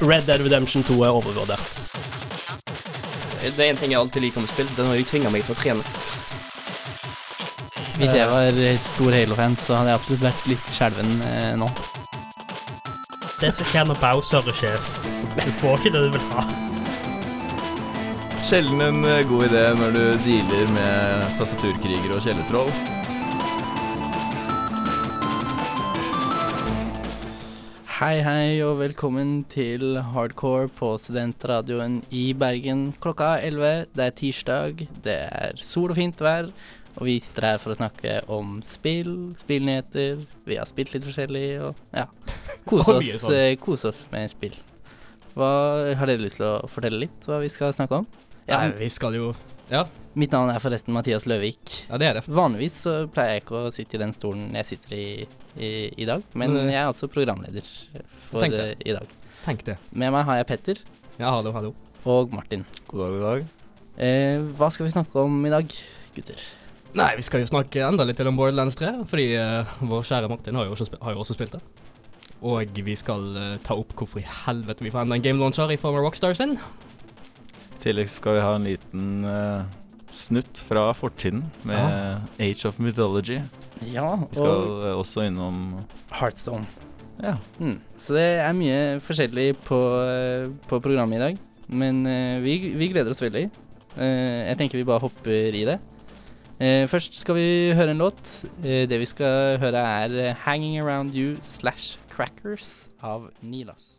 Red Dead Redemption 2 er overvurdert. Det er en ting jeg alltid liker med spill, det er når de tvinger meg til å trene. Hvis jeg var stor Halo-fan, så hadde jeg absolutt vært litt skjelven eh, nå. Det som skjer når Bowser er sjef. Du får ikke det du vil ha. Sjelden en eh, god idé når du dealer med tastaturkrigere og kjellertroll. Hei, hei, og velkommen til Hardcore på studentradioen i Bergen. Klokka er 11, det er tirsdag, det er sol og fint vær. Og vi sitter her for å snakke om spill, spillnyheter. Vi har spilt litt forskjellig og ja. Kose oss, sånn. eh, kose oss med spill. Hva Har dere lyst til å fortelle litt hva vi skal snakke om? Ja, Nei, vi skal jo Ja, Mitt navn er forresten Mathias Løvik. ja det er det. Vanligvis så pleier jeg ikke å sitte i den stolen jeg sitter i i, i dag, men jeg er altså programleder for Tenk det. eh, i dag. Tenk det. Med meg har jeg Petter Ja, hallo, hallo. og Martin. God dag, god dag. Eh, hva skal vi snakke om i dag, gutter? Nei, vi skal jo snakke enda litt til om Borderlands 3, fordi eh, vår kjære Martin har jo, også, har jo også spilt det. Og vi skal uh, ta opp hvorfor i helvete vi får enda en game launcher i form av Rockstar sin. I tillegg skal vi ha en liten uh, snutt fra fortiden med Age of Mythology. Ja, og Vi skal eh, også innom Heartstone. Ja. Mm. Så det er mye forskjellig på, eh, på programmet i dag, men eh, vi, vi gleder oss veldig. Jeg tenker vi bare hopper i det. Først skal vi høre en låt. Det vi skal høre er 'Hanging Around You' slash 'Crackers' av Nilas.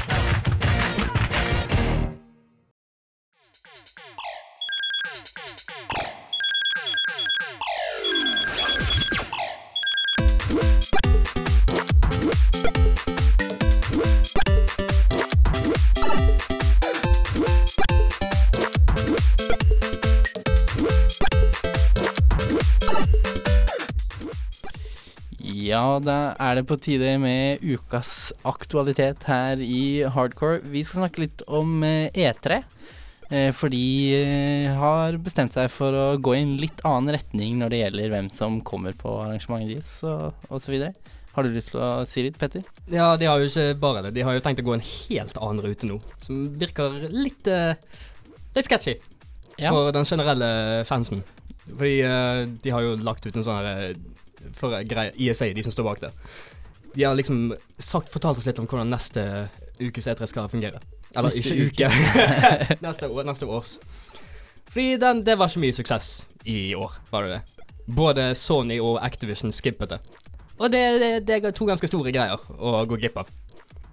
Da er det på tide med ukas aktualitet her i Hardcore. Vi skal snakke litt om eh, E3. eh, For de har bestemt seg for å gå i en litt annen retning når det gjelder hvem som kommer på arrangementet deres og. Har du lyst til å si litt, Petter? Ja, de har jo ikke bare det. De har jo tenkt å gå en helt annen rute nå, som virker litt eh, litt sketchy Ja. for den generelle fansen. Fordi eh, de har jo lagt ut en sånn her eh, for greie ISA, de som står bak det. De har liksom sagt, fortalt oss litt om hvordan neste ukes E3 skal fungere. Eller Neste ikke uke. neste, år, neste års. Fordi den, det var ikke mye suksess i år, var det det. Både Sony og Activision skippet det. Og det, det, det er to ganske store greier å gå glipp av.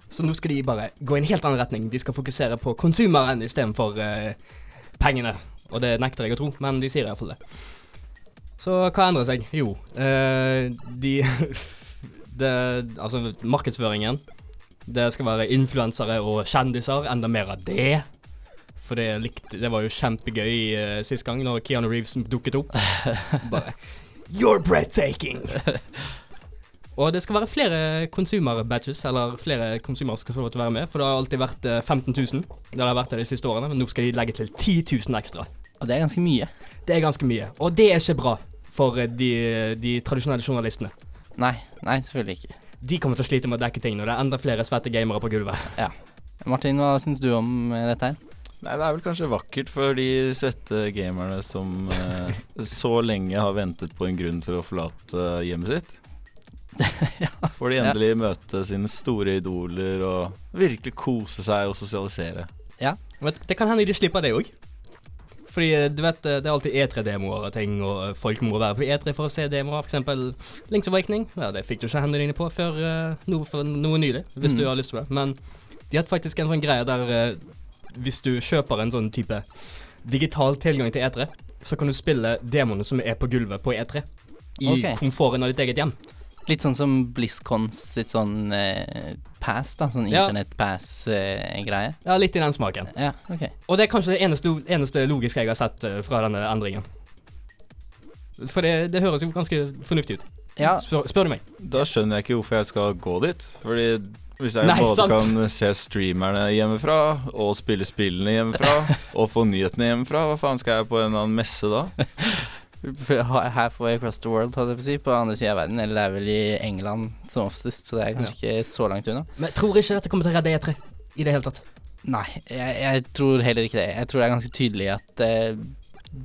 Så nå skal de bare gå i en helt annen retning. De skal fokusere på konsumeren istedenfor uh, pengene. Og det nekter jeg å tro, men de sier iallfall det. Så hva endrer seg? Jo, eh, de det, Altså, markedsføringen. Det skal være influensere og kjendiser. Enda mer av det. For det, likte, det var jo kjempegøy uh, sist gang, når Keanu Reeves dukket opp. Bare You're breathtaking! Og det skal være flere consumer-badges, eller flere konsumere skal få lov til å være med. For det har alltid vært eh, 15 000. Det har vært det de siste årene, men nå skal de legge til 10 000 ekstra. Og det er ganske mye. Det er ganske mye. Og det er ikke bra for eh, de, de tradisjonelle journalistene. Nei, nei, selvfølgelig ikke. De kommer til å slite med å dekke ting når det er enda flere svette gamere på gulvet. Martin, hva syns du om eh, dette her? Nei, det er vel kanskje vakkert for de svette gamerne som eh, så lenge har ventet på en grunn til å forlate hjemmet sitt. Får de endelig møte sine store idoler og virkelig kose seg og sosialisere. Men det kan hende de slipper det òg. Fordi eh, du vet, eh, det er alltid E3-demoer og ting, og eh, folk må være på E3 for å se demoer. Eksempel Links Awakening. Ja, det fikk du ikke hendene dine på før noe, for noe nylig, hvis Mm. du har lyst til det. Men de har faktisk en sånn greie der hvis du kjøper en sånn type digital tilgang til E3, så kan du spille demoene som er på gulvet på E3. I okay. komforten av ditt eget hjem. Litt sånn som BlizzCons sitt sånn eh, pass, da. Sånn Ja. internettpass-greie. Ja, litt i den smaken. ja, ok. Og det er kanskje det eneste, eneste logiske jeg har sett uh, fra denne endringen. For det, det høres jo ganske fornuftig ut. Ja, spør, spør du meg. Da skjønner jeg ikke hvorfor jeg skal gå dit. Fordi hvis jeg Nei, både sant. kan se streamerne hjemmefra, og spille spillene hjemmefra, og få nyhetene hjemmefra, hva faen skal jeg på en eller annen messe da? halfway across the world, holdt jeg på å si, på andre siden av verden. Eller det er vel i England som oftest, så det er kanskje ikke så langt unna. Men jeg tror ikke dette kommer til å redde E3 i det hele tatt. Nei, jeg, jeg tror heller ikke det. Jeg tror det er ganske tydelig at eh,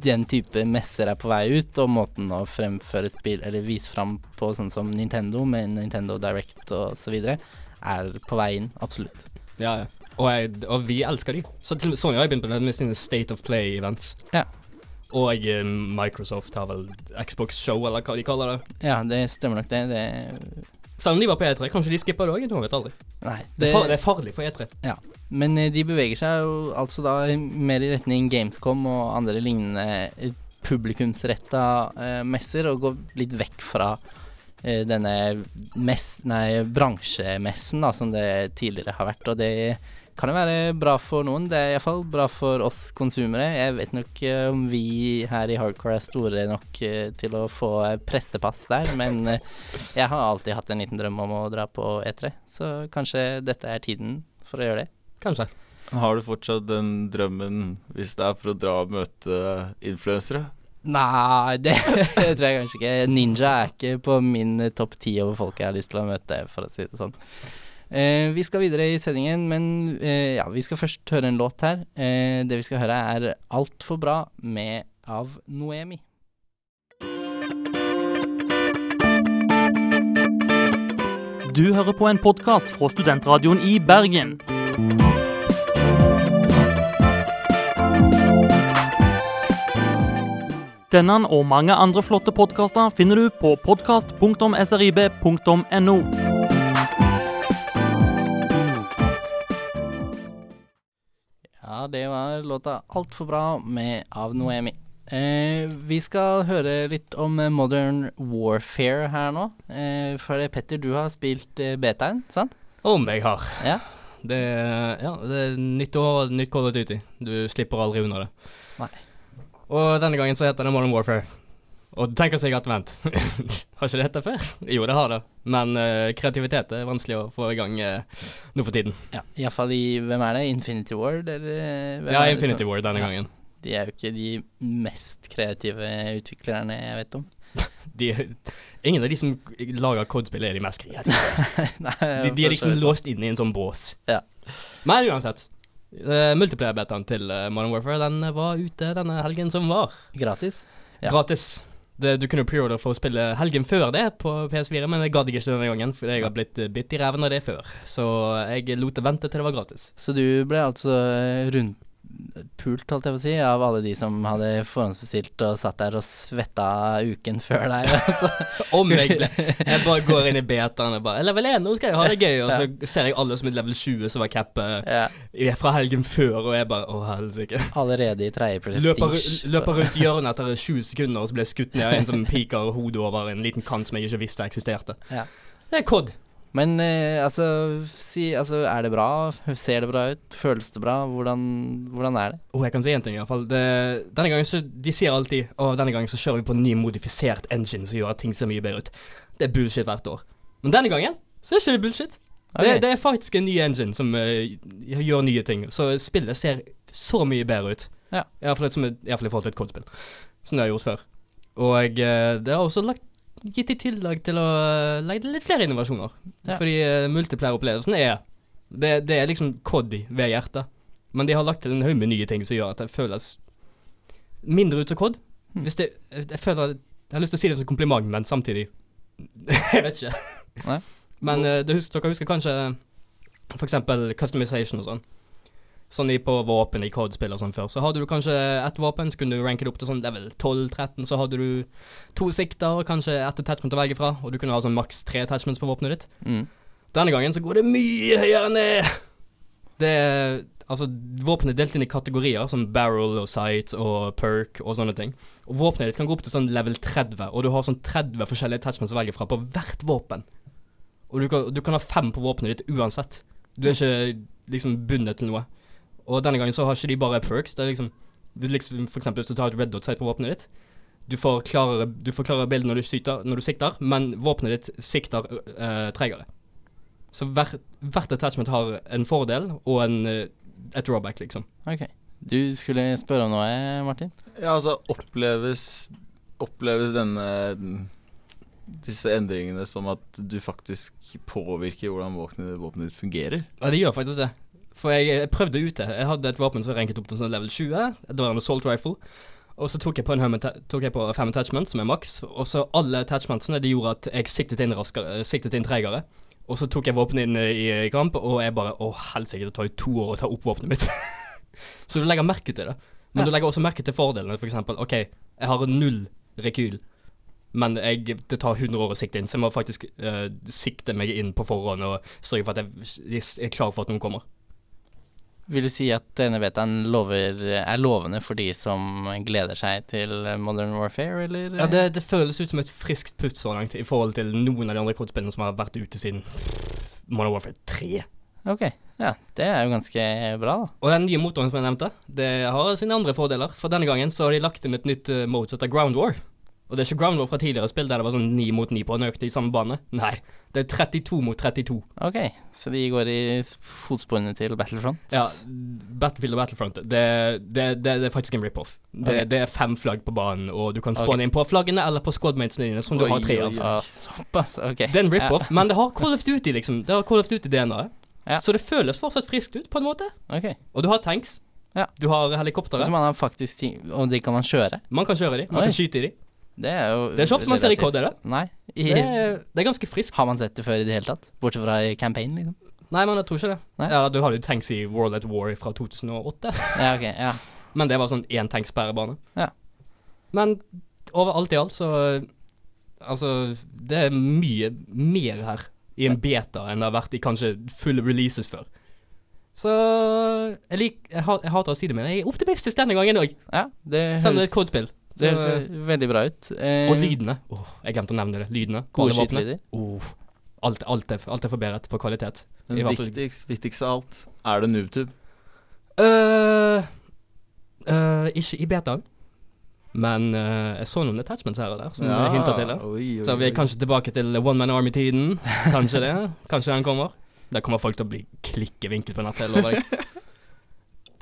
den type messer er på vei ut, og måten å fremføre spill, eller vise fram på sånn som Nintendo, med Nintendo Direct og så videre, er på vei inn. Absolutt. Ja, ja. Og, jeg, og vi elsker de. Så til og med Sony har begynt med sine State of Play-events. Ja. Og eh, Microsoft har vel Xbox Show, eller hva de kaller det. Ja, det stemmer nok, det. det Selv om de var på E3. Kanskje de skipper det òg? Vet aldri. nei. Det, er far, det er farlig for E E3. Men eh, de beveger seg jo altså da mer i retning Gamescom og andre lignende eh, publikumsretta eh, messer, og går litt vekk fra eh, denne mess, nei, bransjemessen da, som det tidligere har vært. Og det kan jo være bra for noen. Det er iallfall bra for oss konsumere. Jeg vet nok eh, om vi her i Hardcore er store nok eh, til å få pressepass der, men eh, jeg har alltid hatt en liten drøm om å dra på E3, så kanskje dette er tiden for å gjøre det. Kanskje. Har du fortsatt den drømmen hvis det er for å dra og møte influensere? Nei, det, tror jeg kanskje ikke. Ninja er ikke på min topp ti over folk jeg har lyst til å møte, for å si det sånn. Eh, vi skal videre i sendingen, men eh, ja, vi skal først høre en låt her. Eh, det vi skal høre, er 'Altfor bra' med av Noemi. Du hører på en podkast fra Studentradioen i Bergen. Denne og mange andre flotte podkaster finner du på podkast.srib.no. Ja, det var låta 'Altfor bra' med av Noemi. Eh, vi skal høre litt om eh, Modern Warfare her nå. Eh, for det, Petter, du har spilt eh, betaen, sant? Om jeg har. Ja. Det, ja, det er nytt år, nytt Call of Duty. Du slipper aldri unna det. Nei. Og denne gangen så heter det Modern Warfare. Og du tenker sikkert, vent, har ikke det hett det før? Jo, det har det. Men uh, kreativitet er vanskelig å få i gang uh, nå for tiden. Ja, Iallfall i Hvem er det? Infinity Ward, eller? eh, Ja, Infinity Ward War denne Ja. gangen. De er jo ikke de mest kreative utviklerne jeg vet om. De, ingen av de som lager kodespill, er de mest kreative. Nei, De, de er liksom låst inn i en sånn bås. Ja. Men uansett. Uh, Multiplayer-betaen til Modern Warfare Den var ute denne helgen som var. Gratis? Ja. Gratis. Det, du kunne jo preorder for å spille helgen før det på PS4, men jeg gadd ikke denne gangen, for jeg har blitt eh, bitt i ræven av det før. Så jeg lot det vente til det var gratis. Så du ble altså rundpult, holdt jeg på å si, av alle de som hadde forhåndsbestilt og satt der og svetta uken før deg? Altså. Om jeg ble Jeg bare går inn i betaen og bare Level 1, nå skal jeg ha det gøy, og så ser jeg alle som er level 20 som var cappet ja. fra helgen før, og jeg bare Å, helsike. Allerede i tredje Løper, prestige. løper rundt hjørnet etter 20 sekunder, og så blir jeg skutt ned av en som piker hodet over en liten kant som jeg ikke visste eksisterte. Ja. Det er COD. Men eh, altså, si, altså, er det bra? Ser det bra ut? Føles det bra? Hvordan, hvordan er det? Oh, jeg kan si en ting, i hvert fall. Det, denne gangen så De sier alltid at denne gangen så kjører vi på en ny modifisert engine som gjør at ting ser mye bedre ut. Det er bullshit hvert år. Men denne gangen så er ikke det bullshit. Det, det er faktisk en ny engine som uh, gjør nye ting. Så spillet ser så mye bedre ut. Ja. I hvert fall er- i i forhold til et kodespill, Som det har gjort før. Og uh, det har også lagt, gitt i tillegg til å eh, legge litt flere innovasjoner. Ja. Fordi uh, multiplayer-opplevelsen er det, det er liksom Coddy ved hjertet. Men de har lagt til en haug med nye ting som gjør at det føles mindre ut som Cod. Hmm. Hvis det Jeg føler Jeg har lyst til å si det som kompliment, men samtidig Jeg vet ikke. Nei. Men uh, det hus dere husker kanskje for eksempel customization og sånn. Sånn på våpen i Cod-spill og sånn før. Så hadde du kanskje ett våpen, så kunne du ranke det opp til sånn level 12-13. Så hadde du to sikter, kanskje ett attachment å velge fra, og du kunne ha sånn maks tre attachments på våpenet ditt. Mm. Denne gangen så går det mye høyere ned. Det er Altså, våpenet er delt inn i kategorier, som barrel og sight og perk og sånne ting. Og våpenet ditt kan gå opp til sånn level 30, og du har sånn 30 forskjellige attachments å velge fra på hvert våpen. Og du kan, du kan ha fem på våpenet ditt uansett. Du er ikke liksom bundet til noe. Og denne gangen så har ikke de bare perks. Det er liksom, du liksom For eksempel hvis du tar et red dot sight på våpenet ditt, du får klarere, du får klarere bilde når, når du sikter, men våpenet ditt sikter uh, tregere. Så hver, hvert attachment har en fordel og en, eh, et drawback, liksom. Ok. Du skulle spørre om noe, Martin? Ja, altså oppleves Oppleves denne disse endringene som at du faktisk påvirker hvordan våpenet, våpenet ditt fungerer? Ja, det gjør faktisk det. For jeg, jeg prøvde det Jeg hadde et våpen som ranket opp til sånn level 20. Det var en assault rifle. Og så tok jeg på, en tok på fem attachments, som er maks. Og så alle attachmentsene det gjorde at jeg siktet inn raskere, eh, siktet inn tregere. Og så tok jeg våpenet inn eh, i, i kamp, og jeg bare Å, helsike, det tar jo to år å ta opp våpenet mitt. så du legger merke til det. Men Ja. du legger også merke til fordelene, for eksempel. OK, jeg har null rekyl. Men jeg, det tar 100 år å sikte inn, så jeg må faktisk uh, sikte meg inn på forhånd og sørge for at jeg, jeg er klar for at noen kommer. Vil du si at denne betaen lover, er lovende for de som gleder seg til Modern Warfare, eller? Ja, det, det føles ut som et friskt pust så langt i forhold til noen av de andre kortspillene som har vært ute siden Modern Warfare 3. Ok, ja. Det er jo ganske bra, da. Og den nye motoren som jeg nevnte, det har sine andre fordeler. For denne gangen så har de lagt inn et nytt mode som heter Ground War. Og det er ikke Ground War fra tidligere spill der det var sånn 9 mot 9 på en økte i samme bane. Nei, det er 32 mot 32. Ok, så de går i fotsporene til Battlefront? Ja, Battlefield og Battlefront, det, det, det, det er faktisk en rip-off. Det, Ok. det er fem flagg på banen, og du kan spawne okay. inn på flaggene eller på squadmatesene dine, som du Oi, har tre av. Ah, såpass, ok. Det er en rip-off, men det har Call of Duty, liksom. Det har Call of Duty-DNA-et. Ja. Så det føles fortsatt friskt ut, på en måte. Ok. Og du har tanks. Ja. Du har helikoptre. Faktisk Og de kan man kjøre? Man kan kjøre de, man Oi. kan skyte i de. Det er jo Det er ikke ofte man ser i KD, det? Nei. I, Det er, det er ganske friskt. Har man sett det før i det hele tatt? Bortsett fra i campaign, liksom? Nei, men jeg tror ikke det. Nei? Ja, Du hadde jo tanks i World at War fra 2008, Ja, ok. Ja. men det var sånn én tanks per bane. Ja. Men overalt i alt så Altså, det er mye mer her i en beta enn det har vært i kanskje fulle releases før. Så jeg, lik, jeg, ha- jeg hater å si det, men jeg er optimistisk denne gangen òg. ja det Selv om det er høres, et kodespill. Det høres veldig bra ut. Eh, Og lydene. Oh, jeg glemte å nevne det. Lydene. Gode skytelyder. Oh, alt, alt, er, alt er forbedret på kvalitet. Den Men viktigst, viktigst av alt, er det NoobTube? Uh, uh, ikke i betaen. Men uh, jeg så noen attachments her og der som ja. hinter til det. Oi, oi, Så vi er kanskje tilbake til One Man Army-tiden. Kanskje det. Kanskje den kommer. Der kommer folk til å bli klikkevinkel på nettet, lover.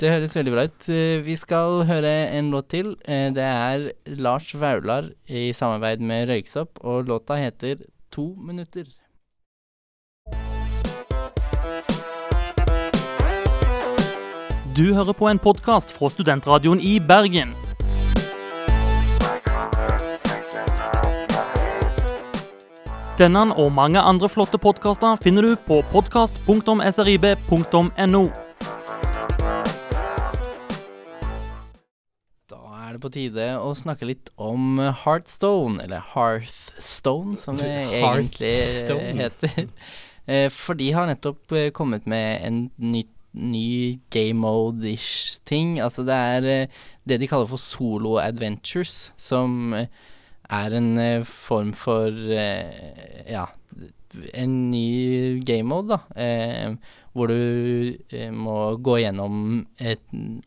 Det høres veldig bra ut. Eh, Vi skal høre en låt til. Eh, Det er Lars Vaular i samarbeid med Røyksopp, og låta heter To minutter. Du hører på en podkast fra Studentradioen i Bergen. Denne og mange andre flotte podkaster finner du på podkast.srib.no. er det på tide å snakke litt om Heartstone, eller Hearthstone, som det egentlig heter. Eh, For de har nettopp eh, kommet med en ny, ny game mode-ish ting. Altså det er eh, det de kaller for solo adventures, som er en form for ja, en ny game mode, da. Hvor du eh, må gå gjennom et,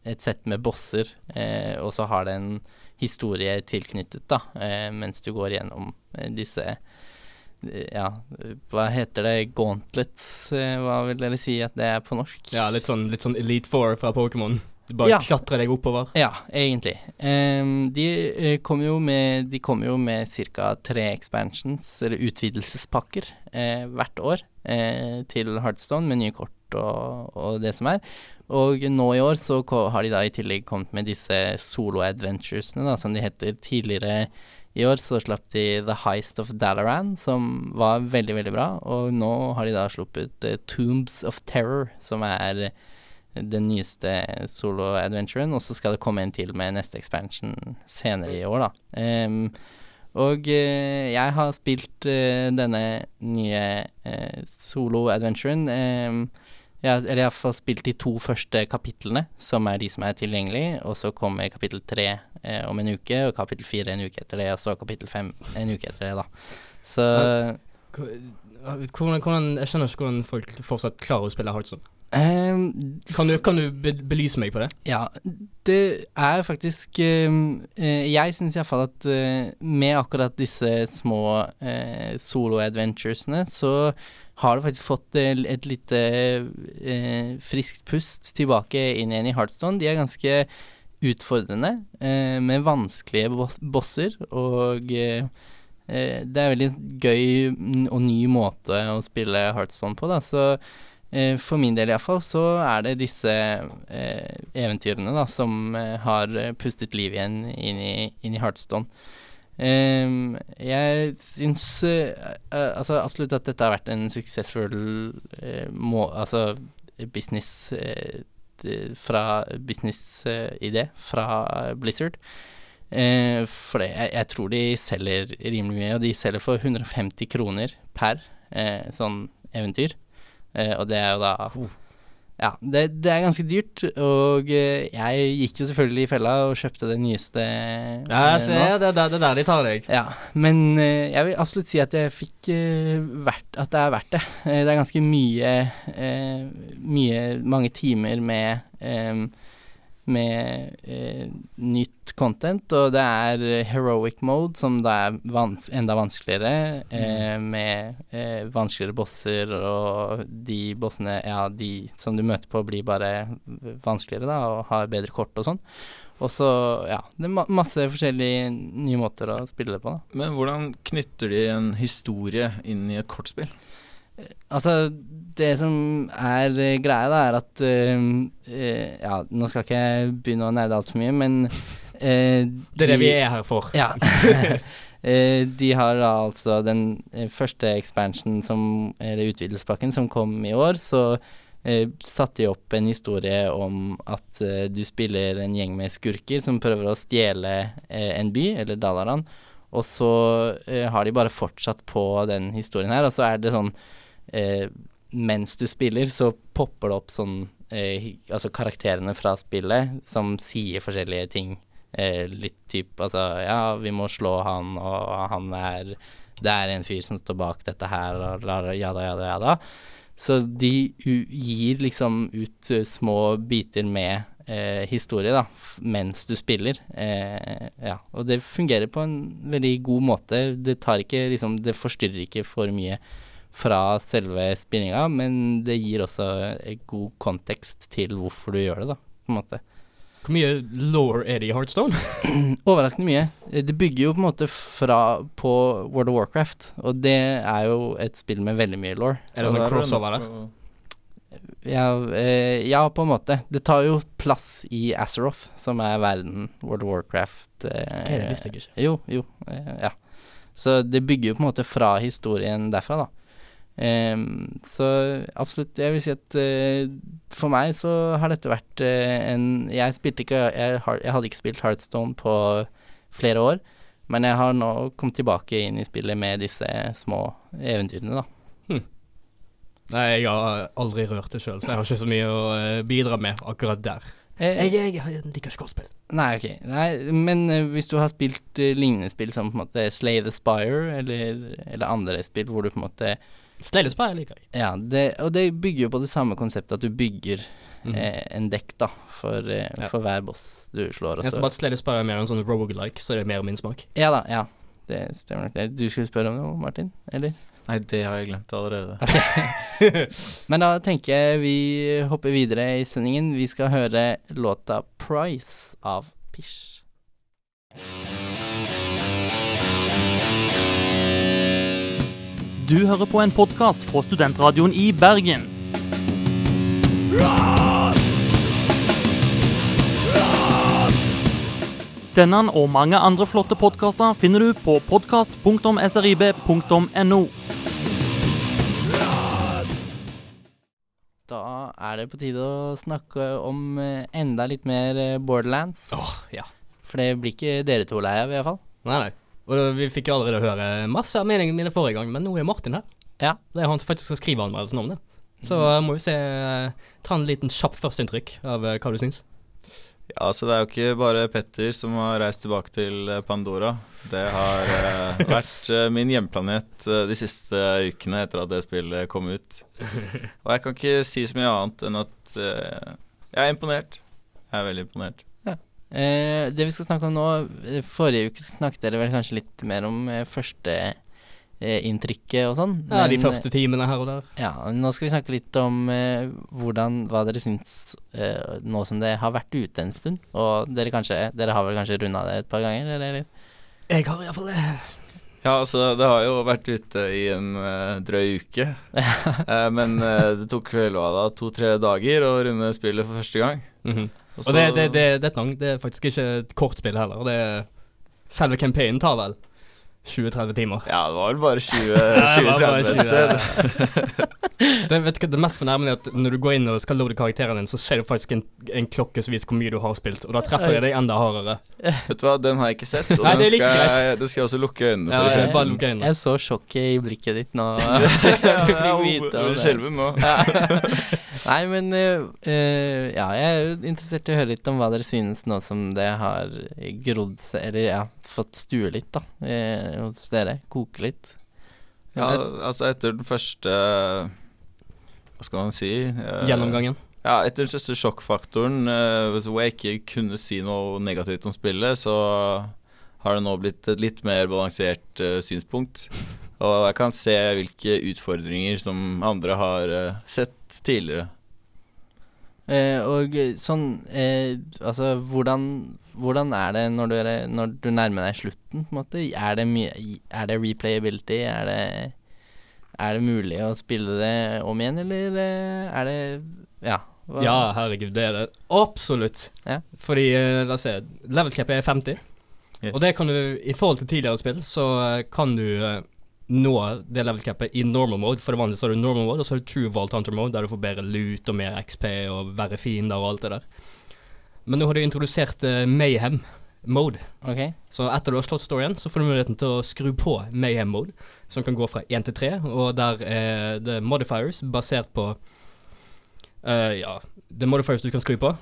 et sett med bosser, eh, og så har det en historie tilknyttet, da, eh, mens du går gjennom eh, disse eh, ja, hva heter det? Gauntlets? eh, Hva vil dere si at det er på norsk? Ja, litt sånn, litt sånn Elite Four fra Pokémon. Du bare Ja. klatrer deg oppover. Ja, egentlig. Um, de kom kommer jo med De jo med ca. tre expansions, eller utvidelsespakker, eh, hvert år eh, til Heartstone med nye kort og, og det som er. Og nå i år så har de da i tillegg kommet med disse solo-adventuresene, da, som de heter. Tidligere i år så slapp de The Heist of Dalaran, som var veldig, veldig bra. Og nå har de da sluppet eh, Tombs of Terror, som er eh, den nyeste solo-adventuren, og så skal det komme en til med neste expansion senere i år, da. Um, og eh, jeg har spilt eh, denne nye eh, solo-adventuren. Ehm, jeg, eller jeg har iallfall spilt de to første kapitlene, som er de som er tilgjengelige, og så kommer kapittel tre eh, om en uke, og kapittel fire en uke etter det, og så kapittel fem en uke etter det, da. Så Hvordan, hvordan, jeg skjønner ikke hvordan folk fortsatt klarer å spille Heartstone. Um, Kan du, kan du belyse meg på det? Ja, det er faktisk um, Jeg syns iallfall at uh, med akkurat disse små uh, solo-adventuresene, så har det faktisk fått eh, et lite eh, friskt pust tilbake inn igjen i Heartstone. De er ganske utfordrende, eh, med vanskelige boss bosser, og eh, eh, det er veldig gøy og ny måte å spille Heartstone på, da, så eh, for min del iallfall, så er det disse eventyrene da, som har pustet liv igjen inn i, inn i Heartstone. Ehm, jeg syns uh, uh, altså absolutt at dette har vært en suksessfull uh, må, altså business fra business-idé fra Blizzard. For det, jeg, jeg tror de selger rimelig mye, og de selger for 150 kroner per sånn eventyr. Og det er jo da Ja, det, det er ganske dyrt, og eh, jeg gikk jo selvfølgelig i fella og kjøpte det nyeste Ja, eh, jeg ser det, det, det er der de tar deg. ja, men eh, jeg vil absolutt si at jeg fikk vært, at det er verdt det. Eh, det er ganske mye, eh, mye mange timer med eh, med eh, nytt content, og det er eh, heroic mode, som da er vans enda vanskeligere, eh, med eh, vanskeligere bosser, og de bossene, ja, de som du møter på, blir bare vanskeligere, da, og har bedre kort og sånn. Og så, ja, det er ma masse forskjellige nye måter å spille det på, da. Men hvordan knytter de en historie inn i et kortspill? Altså, det som er eh, greia, da, er at uh, Ja, nå skal ikke jeg begynne å nerde altfor mye, men eh, Det er det vi er her for. Ja. uh, de har da altså den første expansion som Eller utvidelsespakken som kom i år, så satte de opp en historie om at du spiller en gjeng med skurker som prøver å stjele en by, eller Dalaran, og så har de bare fortsatt på den historien her, og så er det sånn eh, Mens du spiller, så popper det opp sånn eh, Altså karakterene fra spillet som sier forskjellige ting. Eh, litt typ Altså, ja, vi må slå han, og han er Det er en fyr som står bak dette her, og jada, jada, jada. Så de gir liksom ut uh, små biter med eh, historie, da, mens du spiller. Eh, ja, og det fungerer på en veldig god måte. Det tar ikke liksom Det forstyrrer ikke for mye fra selve spillinga, men det gir også god kontekst til hvorfor du gjør det, da, på en måte. Hvor mye law er det i Heartstone? Overraskende mye. Det bygger jo på en måte fra på World of Warcraft, og det er jo et spill med veldig mye law. Er det sånn crossover der? Ja, eh, ja, på en måte. Det tar jo plass i Azeroth, som er verden World of Warcraft eh, det visste jeg ikke. Jo, jo. Eh, ja. Så det bygger jo på en måte fra historien derfra, da. Ehm, så absolutt, jeg vil si at eh, for meg så har dette vært eh, en Jeg spilte ikke jeg, jeg hadde ikke spilt Heartstone på flere år, men jeg har nå kommet tilbake inn i spillet med disse små eventyrene, da. Nei, jeg har aldri rørt det sjøl, så jeg har ikke så mye å eh, bidra med akkurat der. Jeg, Jeg, jeg, liker ikke kortspill. Nei, ok. Nei, men hvis du har spilt lignende spill som på en måte Slay the Spire, eller, eller andre spill hvor du på en måte Spire liker jeg. Ja, det, og det bygger jo på det samme konseptet, at du bygger mm. eh, en dekk, da, for, eh, Ja. for hver boss du slår. Jeg tror bare at Sneglespa er mer en sånn roguelike, så det er mer min smak. Ja da, ja. Det stemmer nok. Du skulle spørre om noe, Martin? Eller? Nei, det har jeg glemt allerede. Men da tenker jeg vi hopper videre i sendingen. Vi skal høre låta 'Price' av Pish. Du hører på en podkast fra Studentradioen i Bergen. Denne og mange andre flotte podkaster finner du på podkast.srib.no. Da er det på tide å snakke om eh, enda litt mer eh, Borderlands. Åh, ja. For det blir ikke dere to lei av, i hvert fall. Nei, nei. Og vi fikk jo allerede høre masse av meningene mine forrige gang, men nå er Martin her. Ja. Det er han som faktisk skal skrive anmeldelsen om det. Så eh, må vi se Ta en liten kjapp førsteinntrykk av eh, hva du syns. Ja, så det er jo ikke bare Petter som har reist tilbake til eh, Pandora. Det har eh, vært eh, min hjemplanet eh, de siste ukene etter at det spillet kom ut. Og jeg kan ikke si så mye annet enn at eh, jeg er imponert. Jeg er veldig imponert. Eh, det vi skal snakke om nå eh, Forrige uke snakket dere vel kanskje litt mer om eh, første eh, og sånn. Ja, de første timene her og der. Ja, nå skal vi snakke litt om eh, hvordan, hva dere syns eh, nå som det har vært ute en stund. Og dere kanskje Dere har vel kanskje runda det et par ganger, eller? Jeg har iallfall det. Ja, altså, det har jo vært ute i en uh, drøy uke. uh, men uh, det tok vel hva da, to-tre dager å runde spillet for første gang. Mhm. Og Og det, det, det, det, er et langt, det er faktisk ikke et kort spill heller. Det er, selve campaignen tar vel 20-30 timer. Ja, det var vel bare 20-30 Ja, det var bare et 20, sted. Det, vet du, det mest fornærmende er at når du går inn og skal loade karakteren din, så ser du faktisk en, en klokke som viser hvor mye du har spilt, og da treffer jeg deg enda hardere. Vet du hva, den har jeg ikke sett, og Nei, det den skal, jeg, det skal jeg også lukke øynene for. Ja, jeg bare lukke øynene. Jeg så sjokket i blikket ditt nå. Du er skjelven nå. Nei, men eh, eh, Ja, jeg er jo interessert i å høre litt om hva dere synes nå som det har grodd seg Eller ja, fått stue litt, da, eh, hos dere. Koke litt. Ja, altså etter den første Hva skal man si? Eh, Gjennomgangen. Ja, etter den største sjokkfaktoren, eh, hvor jeg ikke kunne si noe negativt om spillet, så har det nå blitt et litt mer balansert synspunkt. Og jeg kan se hvilke utfordringer som andre har sett tidligere. Eh, og sånn eh, Altså, hvordan, hvordan er det når du, er, når du nærmer deg slutten, på en måte? Er det, mye, er det replayability? Er det, er det mulig å spille det om igjen, eller eh, er det Ja. hva- Ja, herregud, det er det absolutt. Ja. Fordi, eh, la oss se, level cap er 50, Yes. og det kan du, i forhold til tidligere spill, så eh, kan du nå det level capet i normal mode. For det vanlige så har du normal mode, og så har du true vault hunter mode, der du får bedre loot og mer XP og verre fiender og alt det der. Men nå har du introdusert uh, mayhem mode. Okay. Så etter du har slått storyen, så får du muligheten til å skru på mayhem mode, som kan gå fra 1 til 3, og der er det modifiers basert på uh, Ja, det er modifiers du kan skru på.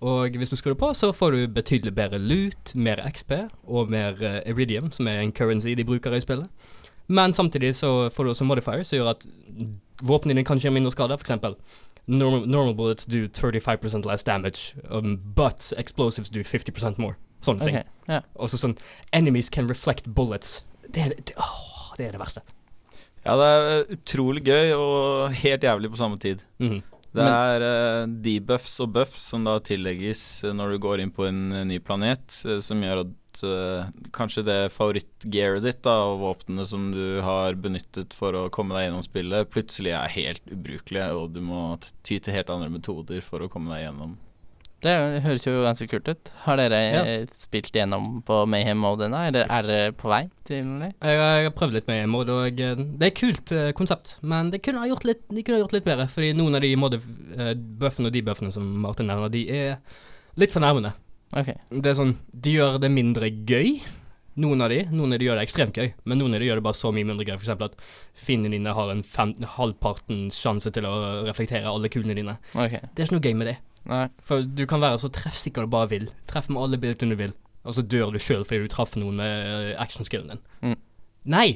Og hvis du skrur det på, så får du betydelig bedre loot, mer XP og mer uh, iridium, som er en currency de bruker i spillet. Men samtidig så får du også modifiers som gjør at våpnene dine kan gjøre mindre skade. For eksempel normal, normal bullets do 35% less damage, um, but explosives do 50% more. Sånne ting. Okay, yeah. Også sånn Enemies can reflect bullets. Det er det, åh, det, er det verste. Ja, det er utrolig gøy og helt jævlig på samme tid. Mm. Det er uh, debuffs og buffs som da tillegges eh, når du går inn på en eh, ny planet, eh, som gjør at eh, kanskje det favorittgearet ditt da, og våpnene som du har benyttet for å komme deg gjennom spillet, plutselig er helt ubrukelige, og du må ty til helt andre metoder for å komme deg gjennom. Det høres jo ganske kult ut. Har dere Ja. eh, spilt gjennom på Mayhem Mode ennå, eller er dere på vei til det? Jeg, har- prøvd litt Mayhem Mode, og eh, det er et kult konsept, men det kunne ha gjort litt, de kunne ha gjort litt bedre, fordi noen av de mod-buffene og debuffene som Martin nevner, de er litt fornærmende. Ok. Det er sånn, de gjør det mindre gøy. Noen av de, noen av de gjør det ekstremt gøy, men noen av de gjør det bare så mye mindre gøy. Eksempel at finnene dine har en fem, halvparten sjanse til å reflektere alle kulene dine. Okay. Det er ikke noe gøy med det. Nei. For du kan være så treffsikker du bare vil. Treff med alle bildene du vil, og så dør du sjøl fordi du traff noen med eh, actionskillen din. Mm. Nei!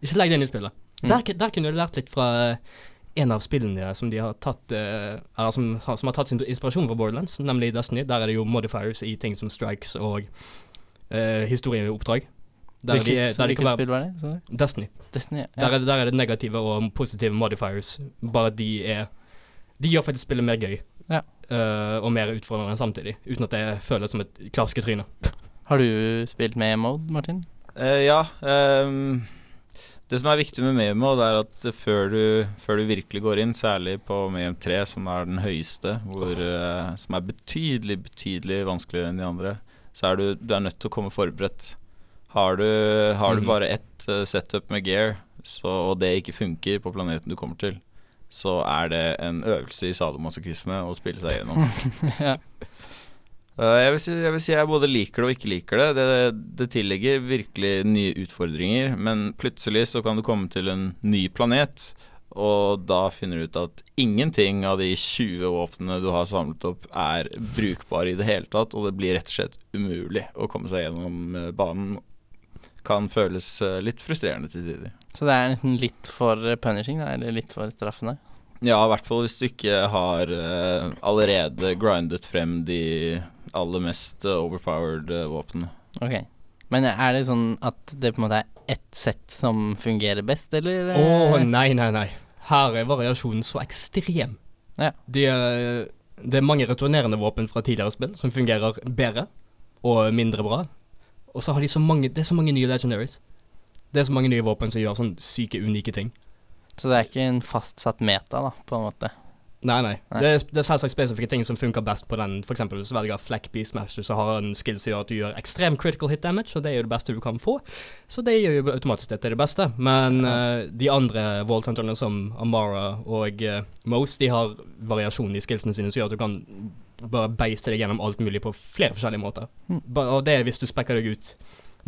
Ikke legg det inn i spillet. Mm. Der, der kunne du lært litt fra eh, en av spillene som de har tatt eh, Eller som, som har tatt sin inspirasjon fra Borderlands, nemlig Destiny. Der er det jo modifiers i ting som strikes og uh, historieoppdrag. Der, Hvilket, de der de hvilket spill var det? Sorry. Destiny. Destiny. ja. Der er, det- der er det negative og positive modifiers. Bare de er De gjør faktisk spillet mer gøy. Ja. uh, og mer utfordrende samtidig. Uten at det føles som et klasket-tryne. Har du spilt med mode, Martin? Uh, ja. ehm, det som er viktig med Memo, det er at før du, før du virkelig går inn, særlig på Mem 3, som er den høyeste, hvor, eh, som er betydelig, betydelig vanskeligere enn de andre, så er du, du er nødt til å komme forberedt. Har du, har du Mhm. bare ett eh, setup med gear, så, og det ikke funker på planeten du kommer til, så er det en øvelse i sadomasochisme å spille seg gjennom. ja. Uh, jeg, vil si, jeg vil si jeg både liker det og ikke liker det. det. Det tillegger virkelig nye utfordringer, men plutselig så kan du komme til en ny planet, og da finner du ut at ingenting av de 20 våpnene du har samlet opp, er brukbare i det hele tatt, og det blir rett og slett umulig å komme seg gjennom eh, banen. Kan føles eh, litt frustrerende til tider. Så det er nesten litt for eh, punishing, da, eller litt for straffende? Ja, i hvert fall hvis du ikke har eh, allerede grindet frem de aller mest eh, overpowered våpen. våpnene. Ok. Men er det sånn at det på en måte er ett sett som fungerer best, eller? Å oh, nei, nei, nei. Her er variasjonen så ekstrem. Ja. De er, det er mange returnerende våpen fra tidligere spill som fungerer bedre og mindre bra. Og så har de så mange Det er så mange nye legendaries. Det er så mange nye våpen som gjør sånn syke, unike ting. Så det er ikke en fastsatt meta, da, på en måte? Nei, nei. Nei. Det, er, det er selvsagt spesifikke ting som funker best på den. For eksempel hvis du velger Fleck Beastmaster, så har en skill som gjør at du gjør ekstrem critical hit damage, og det er jo det beste du kan få. Så det gjør jo automatisk det til det beste. Men eh, de andre Wallthunterne, som Amara og uh, Mose, de har variasjon i skillsene sine som gjør at du kan bare beiste deg gjennom alt mulig på flere forskjellige måter. Mm. Og det er hvis du spekker deg ut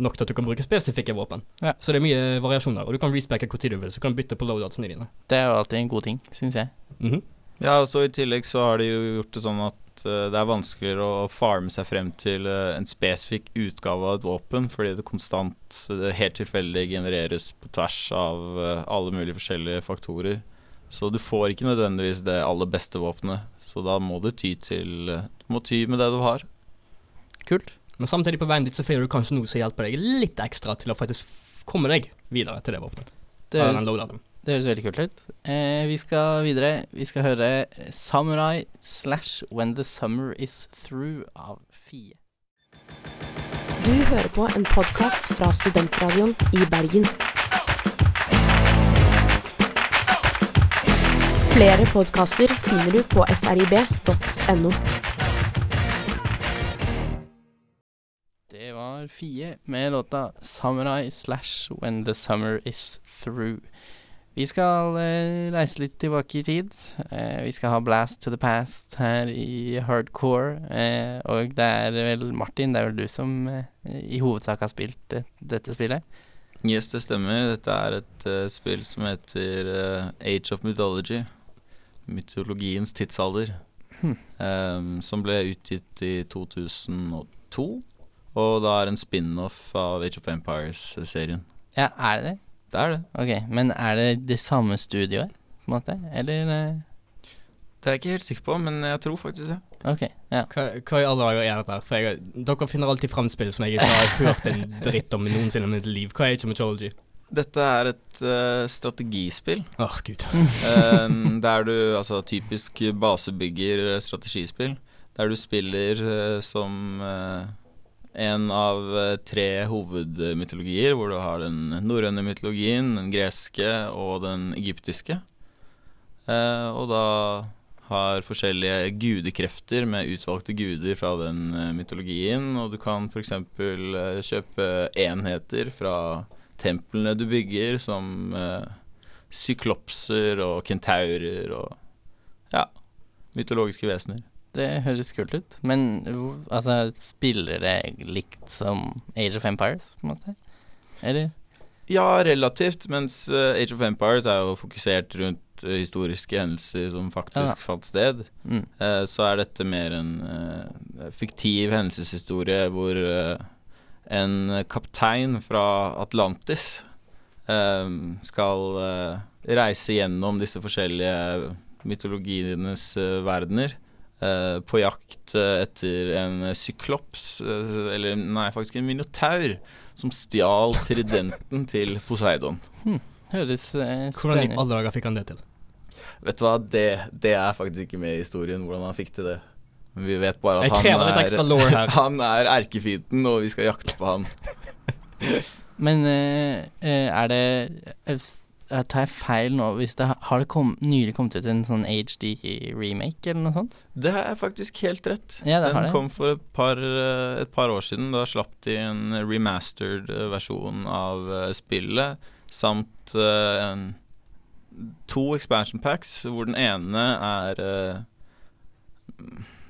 nok til at du kan bruke spesifikke våpen. Ja. Så det er mye variasjon der, og du kan respekke tid du vil, så du kan bytte på loadoutsene dine. Det er jo alltid en god ting, syns jeg. Mhm. Ja, og så I tillegg så har de jo gjort det sånn at uh, det er vanskeligere å farme seg frem til uh, en spesifikk utgave av et våpen, fordi det konstant, det helt tilfeldig genereres på tvers av uh, alle mulige forskjellige faktorer. Så du får ikke nødvendigvis det aller beste våpenet, så da må du ty til Du må ty med det du har. Kult. Men samtidig på veien dit så finner du kanskje noe som hjelper deg litt ekstra til å faktisk komme deg videre til det våpenet. Det er. Det høres veldig kult ut. Eh, vi skal videre. Vi skal høre Samurai slash When the Summer Is Through av Fie. Du hører på en podkast fra Studentradioen i Bergen. Flere podkaster finner du på srib.no. Det var Fie med låta Samurai slash When the Summer Is Through. Vi skal eh, reise litt tilbake i tid. Eh, vi skal ha Blast to the Past her i Hardcore. Eh, og det er vel Martin, det er vel du som eh, i hovedsak har spilt det, dette spillet? Yes, det stemmer. Dette er et uh, spill som heter uh, Age of Mythology. Mytologiens tidsalder. Hmm. Um, som ble utgitt i 2002. Og da er en spin-off av Age of Empires-serien. Ja, er det det? Det er det. Ok, men er det det samme studioet, på en måte? Eller eh, Det er jeg ikke helt sikker på, men jeg tror faktisk det. Ok, ja. Hva, hva i alle dager er dette? her? For jeg, dere finner alltid fram spill som jeg ikke har hørt en dritt om noensinne i mitt liv. Hva er Age of Mythology? Dette er et eh, strategispill. Åh, gud. Eh, der du Altså typisk basebygger-strategispill. Der du spiller eh, som eh, en av eh, tre hovedmytologier, hvor du har den norrøne mytologien, den greske og den egyptiske. Eh, og da har forskjellige gudekrefter med utvalgte guder fra den eh, mytologien, og du kan f.eks. Kjøpe enheter fra templene du bygger, som syklopser og kentaurer og ja, mytologiske vesener. Det høres kult ut. Men altså, spiller det likt som Age of Empires, på en måte? Eller? Ja, relativt, mens eh, Age of Empires er jo fokusert rundt eh, historiske hendelser som faktisk Ja. fant sted. Mm. Eh, så er dette mer en fiktiv hendelseshistorie hvor en kaptein fra Atlantis skal reise gjennom disse forskjellige mytologienes verdener. Eh, på jakt eh, etter en syklops, eh, eller nei, faktisk en minotaur, som stjal tridenten til Poseidon. Høres eh, Hvordan i spennende alle dager fikk han det til? Vet du hva, det, det er faktisk ikke med i historien hvordan han fikk til det. Men vi vet bare at han er, han er erkefienden, og vi skal jakte på han. Men er det Tar jeg feil nå hvis det har, det kom, nylig kommet ut en sånn HD-remake eller noe sånt? Det er faktisk helt rett. Ja, det har Den kom for et par, eh, et par år siden. Da slapp de en remastered eh, versjon av eh, spillet, samt uh, to expansion packs, hvor den ene er uh,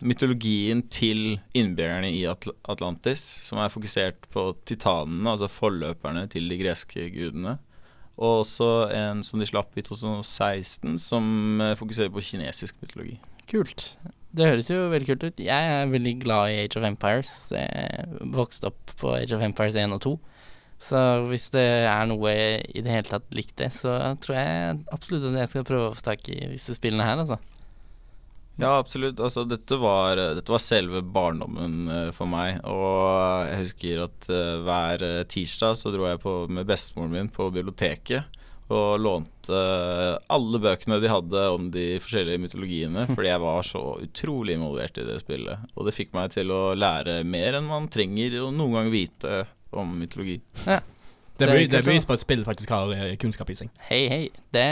mytologien til innbyggerne i Atl Atlantis, som er fokusert på titanene, altså forløperne til de greske gudene. Og også en som de slapp i 2016, som eh, fokuserer på kinesisk mytologi. Kult. Det høres jo veldig kult ut. Jeg er veldig glad i Age of Empires. Jeg vokste opp på Age of Empires 1 og 2. Så hvis det er noe i det hele tatt likt det, så tror jeg absolutt at jeg skal prøve å få tak i disse spillene her, altså. Ja, absolutt. Altså, dette var, dette var selve barndommen eh, for meg. Og jeg husker at eh, hver eh, tirsdag så dro jeg på, med bestemoren min på biblioteket og lånte alle bøkene de hadde om de forskjellige mytologiene, fordi jeg var så utrolig involvert i det spillet. Og det fikk meg til å lære mer enn man trenger å noen gang vite om mytologi. Er Det er det er bevis på at spill faktisk har eh, kunnskap i seg. Hei, hei. Det,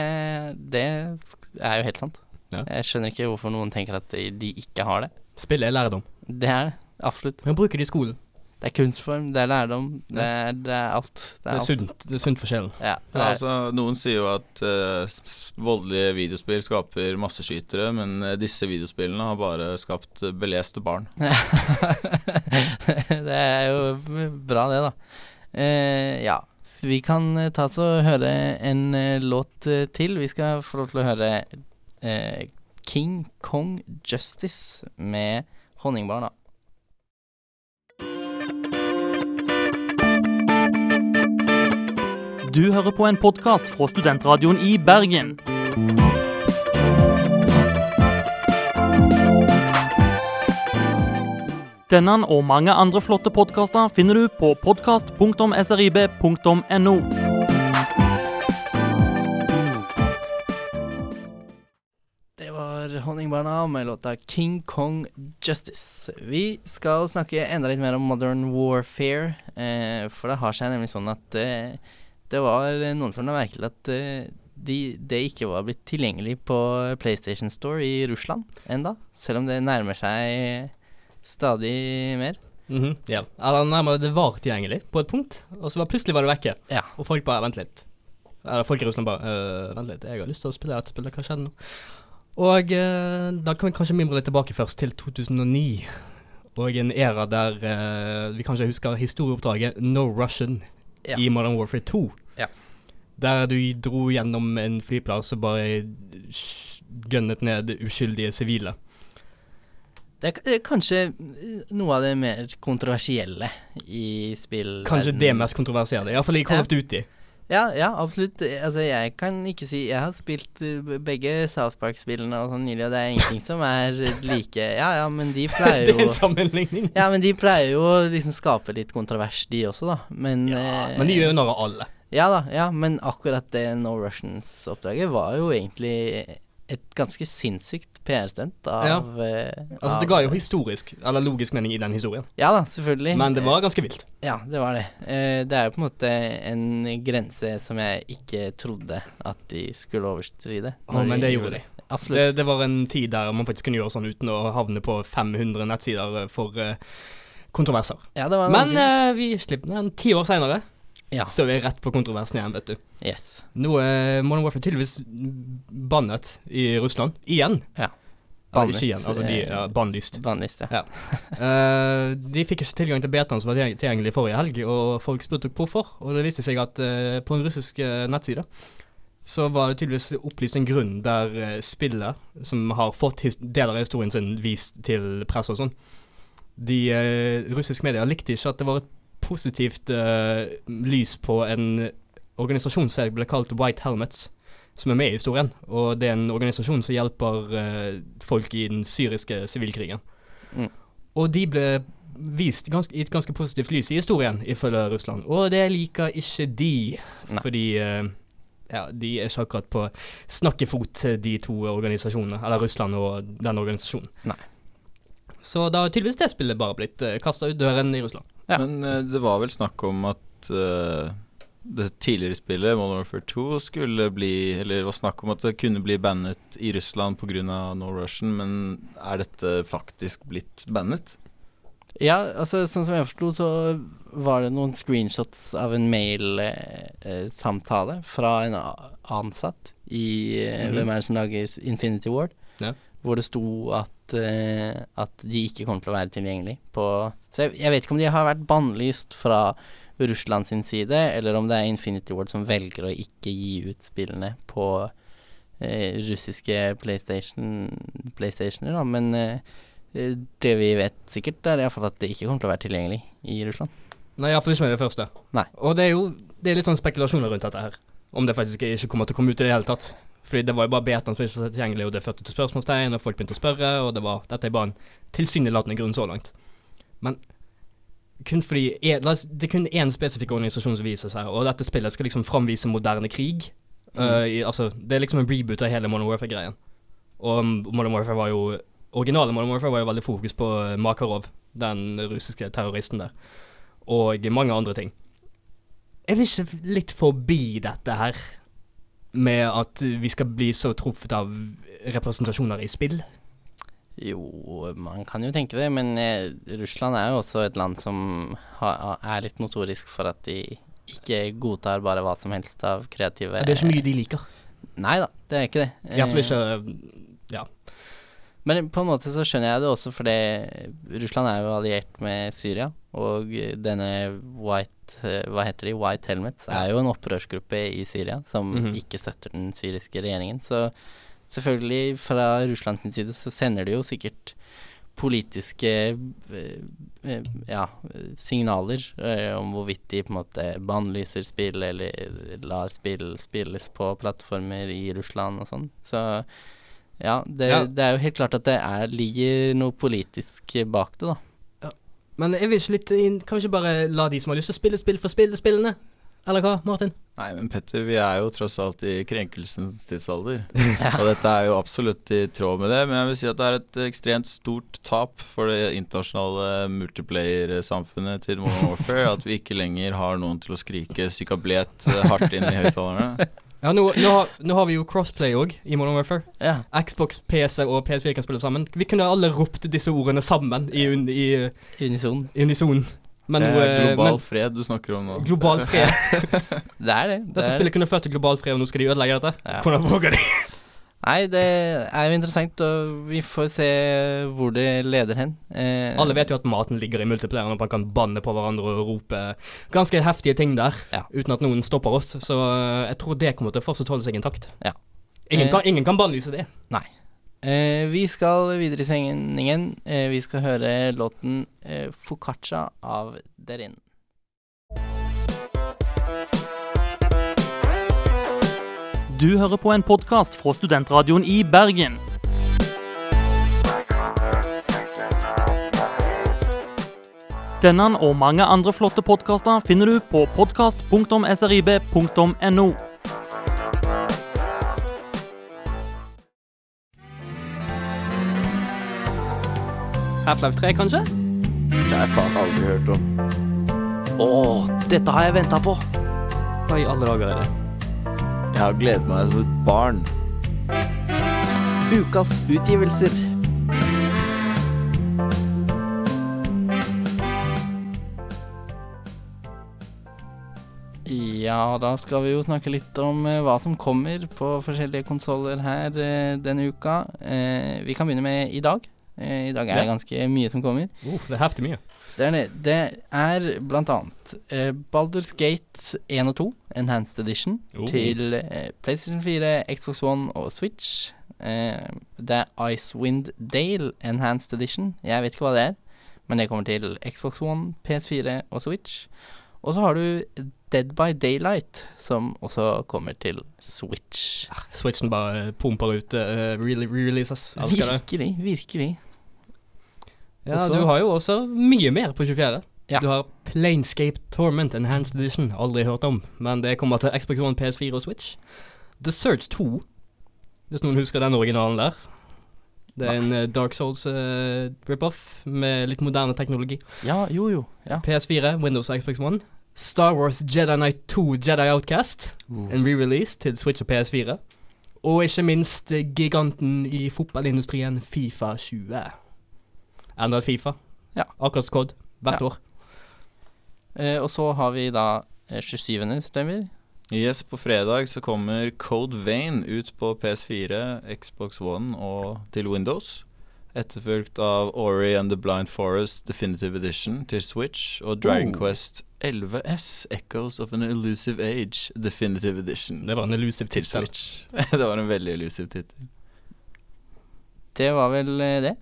det er jo helt sant. Ja. Jeg skjønner ikke hvorfor noen tenker at de, de ikke har det. Spill er lærdom. Det er det. Absolutt. Man bruker det i skolen. Det er kunstform, det er lærdom, det er, det er alt. Det er alt. sunt, det er sunt for sjelen. Ja, Ja, er, altså, noen sier jo at s- voldelige videospill skaper masseskytere, men eh, disse videospillene har bare skapt eh, beleste barn. det er jo bra, det, da. Uh, ja, så vi kan ta oss og høre en låt til. Vi skal få lov til å høre eh, King Kong Justice med Honningbarna. Du hører på en podkast fra Studentradioen i Bergen. Denne og mange andre flotte podkaster finner du på podkast.srib.no. var Honningbarna med låta King Kong Justice. Vi skal snakke enda litt mer om Modern Warfare, eh, for det har seg nemlig sånn at eh, det var noen som la merke til at eh, de, det ikke var blitt tilgjengelig på PlayStation Store i Russland enda, selv om det nærmer seg stadig mer. Mhm, ja. Eller nærmere det var tilgjengelig på et punkt, og så var plutselig var det vekke. Ja. Og folk bare Vent litt. Eller folk i Russland bare «Øh, Vent litt, jeg har lyst til å spille dette spillet, hva skjedde nå? Og eh, da kan vi kanskje mimre litt tilbake først, til 2009. Og en æra der eh, vi kanskje husker historieoppdraget No Russian Ja. i Modern Warfare 2. Ja. Der du dro gjennom en flyplass og bare gønnet ned uskyldige sivile. Det er eh, kanskje eh, noe av det mer kontroversielle i spill. Kanskje det mest kontroversielle, iallfall i Call of Duty. Ja, ja, absolutt. Eh, Altså, jeg kan ikke si Jeg har spilt eh, begge South Park-spillene og sånn nylig, og det er ingenting som er like Ja, ja, men de pleier jo det er en sammenligning. Ja, men de pleier jo å liksom skape litt kontrovers, de også, da. Men Ja, eh, men de gjør jo narr av alle. Ja da, ja, men akkurat det No Russians-oppdraget var jo egentlig et ganske sinnssykt PR-stunt av, Ja. eh, Altså, av det ga jo historisk, eller logisk mening i den historien. Ja da, selvfølgelig. Men det var ganske vilt. Ja, det var det. Eh, det er jo på en måte en grense som jeg ikke trodde at de skulle overstride. Å, men det gjorde de. Absolutt. Det, det var en tid der man faktisk kunne gjøre sånn uten å havne på 500 nettsider for eh, kontroverser. ja, det var en Men vi slipper den ti år seinere. Ja. Så er rett på kontroversen igjen, vet du. Yes. Nå er Modern Warfare tydeligvis bannet i Russland. Igjen. Ja. Eller Bannet, ikke igjen, altså de eh, ja, bannlyst. Bannlyst, ja. uh, de fikk ikke tilgang til betaen som var tilgjengelig forrige helg, og folk spurte hvorfor. Og det viste seg at uh, på en russisk uh, nettside så var det tydeligvis opplyst en grunn der eh, spillet, som har fått deler av historien sin vist til press og sånn, de russiske medier likte ikke at det var et positivt uh, lys på en organisasjon som ble kalt White Helmets, som er med i historien. Og det er en organisasjon som hjelper uh, folk i den syriske sivilkrigen. Mm. Og de ble vist ganske, i et ganske positivt lys i historien, ifølge Russland. Og det liker ikke de, Nei. fordi uh, ja, de er ikke akkurat på snakkefot, de to organisasjonene. Eller Russland og den organisasjonen. Nei. Så da har tydeligvis det spillet bare blitt uh, kasta ut døren i Russland. Ja. Men uh, det var vel snakk om at uh, det tidligere spillet, Modern Warfare 2, skulle bli Eller det var snakk om at det kunne bli bannet i Russland pga. No Russian, men er dette faktisk blitt bannet? Ja, altså sånn som jeg forsto, så var det noen screenshots av en mail-samtale fra en ansatt i eh, -hmm. Hvem er det som lager Infinity Ward? Ja. Hvor det sto at, eh, at de ikke kommer til å være tilgjengelig på Så jeg, jeg vet ikke om de har vært bannlyst fra Russland sin side, eller om det er Infinity Ward som velger å ikke gi ut spillene på eh, russiske PlayStation, PlayStationer, da. Men eh, det vi vet sikkert, er iallfall at det ikke kommer til å være tilgjengelig i Russland. Nei, iallfall ikke med det første. Nei. Og det er jo det er litt sånn spekulasjoner rundt dette her. Om det faktisk ikke kommer til å komme ut i det hele tatt. Fordi det var jo bare betaen som ikke var tilgjengelig, og det førte til spørsmålstegn, og folk begynte å spørre, og det var Dette er bare en tilsynelatende grunn så langt. Men kun fordi en, oss, Det er kun én spesifikk organisasjon som viser seg, og dette spillet skal liksom framvise moderne krig. Uh, i, altså, det er liksom en reboot av hele Modern Warfare-greien. Og um, Modern Warfare var jo Originale Modern Warfare var jo veldig fokus på uh, Makarov, den russiske terroristen der, og mange andre ting. Er vi ikke litt forbi dette her? Med at vi skal bli så truffet av representasjoner i spill? Jo, man kan jo tenke det, men eh, Russland er jo også et land som ha, er litt notorisk for at de ikke godtar bare hva som helst av kreative Det er ikke mye de liker. Nei da, det er ikke det. Iallfall ikke Ja. Men på en måte så skjønner jeg det også fordi Russland er jo alliert med Syria, og denne White eh, Hva heter de? White Helmets er jo en opprørsgruppe i Syria som Mhm. ikke støtter den syriske regjeringen. Så selvfølgelig, fra Russlands side, så sender de jo sikkert politiske eh, eh, ja, signaler om hvorvidt de på en måte bannlyser spill eller lar spill spilles på plattformer i Russland og sånn. Så ja, det, Ja. det er jo helt klart at det er, ligger noe politisk bak det, da. Men er vi ikke litt inn- Kan vi ikke bare la de som har lyst til å spille spill, få spille spillene? Eller hva, Martin? Nei, men Petter, vi er jo tross alt i krenkelsens tidsalder. Og dette er jo absolutt i tråd med det, men jeg vil si at det er et ekstremt stort tap for det internasjonale multiplayer-samfunnet til Modern Warfare at vi ikke lenger har noen til å skrike psykablet hardt inn i høyttalerne. Ja, nå, nå, har, nå har vi jo crossplay òg i Modern Warfare. Ja. Xbox, PC og PS4 kan spille sammen. Vi kunne alle ropt disse ordene sammen i, un, i, Unison. i unison. Men, det er eh, global men fred du snakker om nå. global fred. Det er det. det Dette er spillet kunne ført til global fred, og nå skal de ødelegge dette. Ja. Hvordan våger de? Nei, det er jo interessant, og vi får se hvor det leder hen. Eh, Alle vet jo at maten ligger i multiplayeren, og man kan banne på hverandre og rope ganske heftige ting der Ja. uten at noen stopper oss. Så eh, jeg tror det kommer til å fortsatt holde seg intakt. Ja. Ingen, Eh. kan, ingen kan bannlyse det. Eh, vi skal videre i sendingen. Eh, vi skal høre låten eh, 'Foccaccia' av Derin. Du hører på en podkast fra Studentradioen i Bergen. Denne og mange andre flotte podkaster finner du på podkast.srib.no. Half-Life 3, kanskje? Det har jeg faen aldri hørt om. Å, dette har jeg venta på! Hva i alle dager er det? Jeg har gledet meg som et barn. Ukas utgivelser. Ja, da skal vi jo snakke litt om eh, hva som kommer på forskjellige konsoller her eh, denne uka. Eh, vi kan begynne med i dag. Eh, I dag er det ganske mye som kommer. Uh, det er heftig mye. Det er, det. det er blant annet uh, Baldur's Gate 1 og 2, Enhanced Edition, uh. til uh, PlayStation 4, Xbox One og Switch. Det er Icewind Dale Enhanced Edition. Jeg vet ikke hva det er, men det kommer til Xbox One, PS4 og Switch. Og så har du Dead by Daylight, som også kommer til Switch. Switchen bare pumper ut uh, re-releases. Elsker det. Virkelig, virkelig. Ja, Og så- du har jo også mye mer på 24. Ja. Du har Planescape Torment Enhanced Edition. Aldri hørt om, men det kommer til Xbox One, PS4 og Switch. The Search 2, hvis noen husker den originalen der. Det er en uh, Dark Souls uh, rip-off med litt moderne teknologi. Ja, jo, jo. Ja. PS4, Windows og Xbox One. Star Wars Jedi Knight 2 Jedi Outcast. En re-release til Switch og PS4. Og ikke minst eh, giganten i fotballindustrien Fifa 20. Enda et Fifa. Ja. Akkurat som COD. Hvert Ja. år. Eh, og så har vi da eh, 27. september. Yes, på fredag så kommer Code Vein ut på PS4, Xbox One og til Windows. Etterfulgt av Ori and the Blind Forest Definitive Edition til Switch og Dragon Oh. Quest 11S Echoes of an Elusive Age Definitive Edition Det var en elusive til tittel. Switch. det var en veldig elusiv tittel. Det var vel eh, det,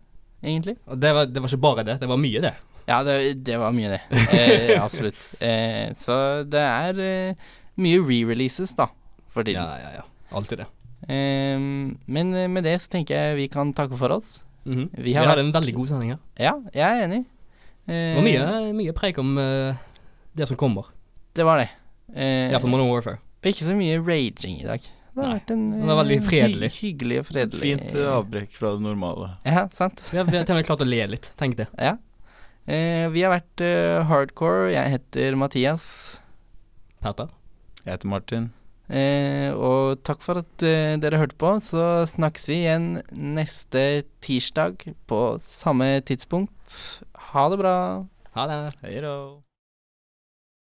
egentlig. Og det var, det var ikke bare det, det var mye det. Ja, det, det var mye, det. Eh, absolutt. Eh, så det er eh, mye re-releases, da, for tiden. Ja, ja, ja. Alltid det. Eh, men eh, med det så tenker jeg vi kan takke for oss. Mhm. Vi Vi, har hadde en veldig god sending her. Ja, jeg er enig. Eh, Og mye, mye preik om eh, det som kommer. Det var det. Eh, Iallfall Modern Warfare. og ikke så mye raging i dag. Det har Nei, vært en det var veldig fredelig. Hy hyggelig og fredelig. Fint eh, avbrekk fra det normale. Ja, sant. Vi har, til og med klart å le litt. Tenk det. Ja. Eh, vi har vært eh, hardcore. Jeg heter Mathias. Peter. Jeg heter Martin. Eh, og takk for at eh, dere hørte på. Så snakkes vi igjen neste tirsdag på samme tidspunkt. Ha det bra. Ha det. Hei då.